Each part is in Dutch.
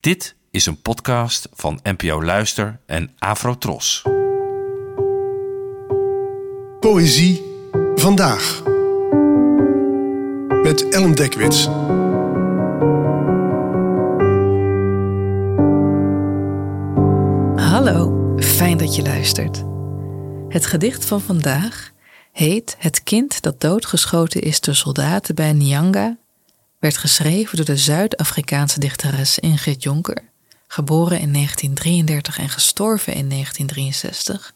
Dit is een podcast van NPO Luister en Afrotros. Poëzie vandaag. Met Ellen Dekwits. Hallo, fijn dat je luistert. Het gedicht van vandaag heet Het kind dat doodgeschoten is door soldaten bij Nyanga, werd geschreven door de Zuid-Afrikaanse dichteres Ingrid Jonker, geboren in 1933 en gestorven in 1963,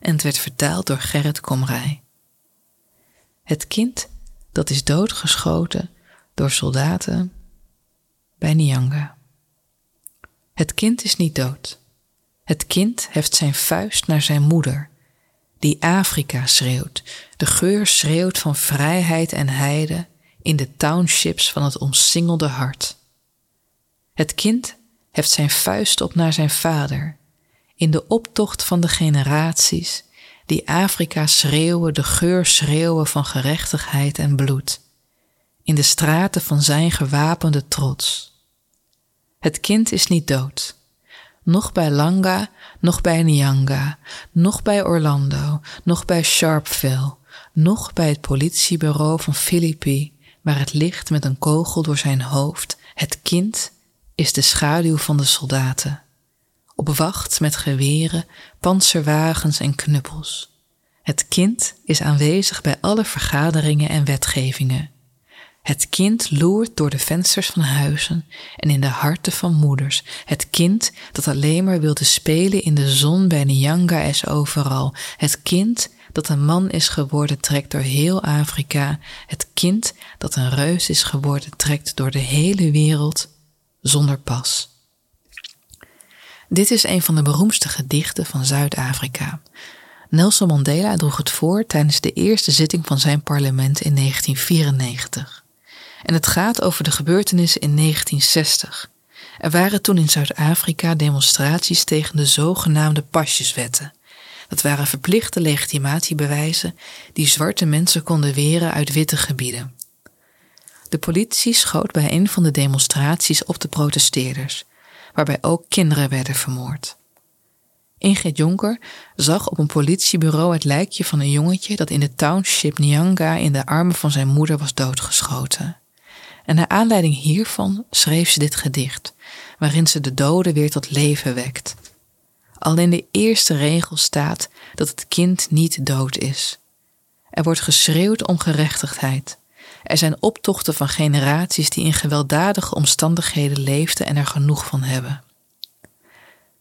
en het werd vertaald door Gerrit Komrij. Het kind dat is doodgeschoten door soldaten bij Nyanga. Het kind is niet dood. Het kind heft zijn vuist naar zijn moeder, die Afrika schreeuwt. De geur schreeuwt van vrijheid en heide in de townships van het omsingelde hart. Het kind heft zijn vuist op naar zijn vader, in de optocht van de generaties die Afrika schreeuwen, de geur schreeuwen van gerechtigheid en bloed, in de straten van zijn gewapende trots. Het kind is niet dood nog bij Langa, nog bij Nyanga, nog bij Orlando, nog bij Sharpeville, nog bij het politiebureau van Philippi, waar het ligt met een kogel door zijn hoofd. Het kind is de schaduw van de soldaten. Op wacht met geweren, panzerwagens en knuppels. Het kind is aanwezig bij alle vergaderingen en wetgevingen. Het kind loert door de vensters van huizen en in de harten van moeders. Het kind dat alleen maar wilde spelen in de zon bij Nyanga is overal. Het kind dat een man is geworden trekt door heel Afrika. Het kind dat een reus is geworden trekt door de hele wereld zonder pas. Dit is een van de beroemdste gedichten van Zuid-Afrika. Nelson Mandela droeg het voor tijdens de eerste zitting van zijn parlement in 1994. En het gaat over de gebeurtenissen in 1960. Er waren toen in Zuid-Afrika demonstraties tegen de zogenaamde pasjeswetten. Dat waren verplichte legitimatiebewijzen die zwarte mensen konden weren uit witte gebieden. De politie schoot bij een van de demonstraties op de protesteerders, waarbij ook kinderen werden vermoord. Ingrid Jonker zag op een politiebureau het lijkje van een jongetje dat in de township Nyanga in de armen van zijn moeder was doodgeschoten. En naar aanleiding hiervan schreef ze dit gedicht, waarin ze de doden weer tot leven wekt. Al in de eerste regel staat dat het kind niet dood is. Er wordt geschreeuwd om gerechtigheid. Er zijn optochten van generaties die in gewelddadige omstandigheden leefden en er genoeg van hebben.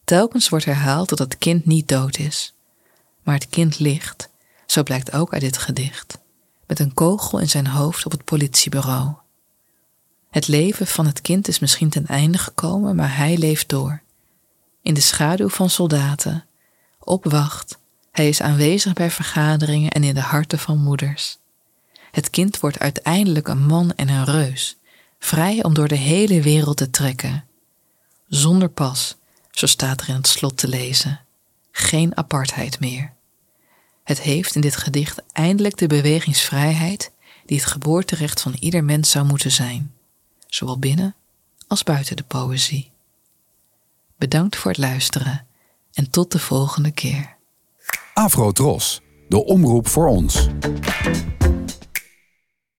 Telkens wordt herhaald dat het kind niet dood is. Maar het kind ligt, zo blijkt ook uit dit gedicht, met een kogel in zijn hoofd op het politiebureau. Het leven van het kind is misschien ten einde gekomen, maar hij leeft door. In de schaduw van soldaten, op wacht, hij is aanwezig bij vergaderingen en in de harten van moeders. Het kind wordt uiteindelijk een man en een reus, vrij om door de hele wereld te trekken. Zonder pas, zo staat er in het slot te lezen. Geen apartheid meer. Het heeft in dit gedicht eindelijk de bewegingsvrijheid die het geboorterecht van ieder mens zou moeten zijn zowel binnen als buiten de poëzie. Bedankt voor het luisteren en tot de volgende keer. Afro Tros, de omroep voor ons.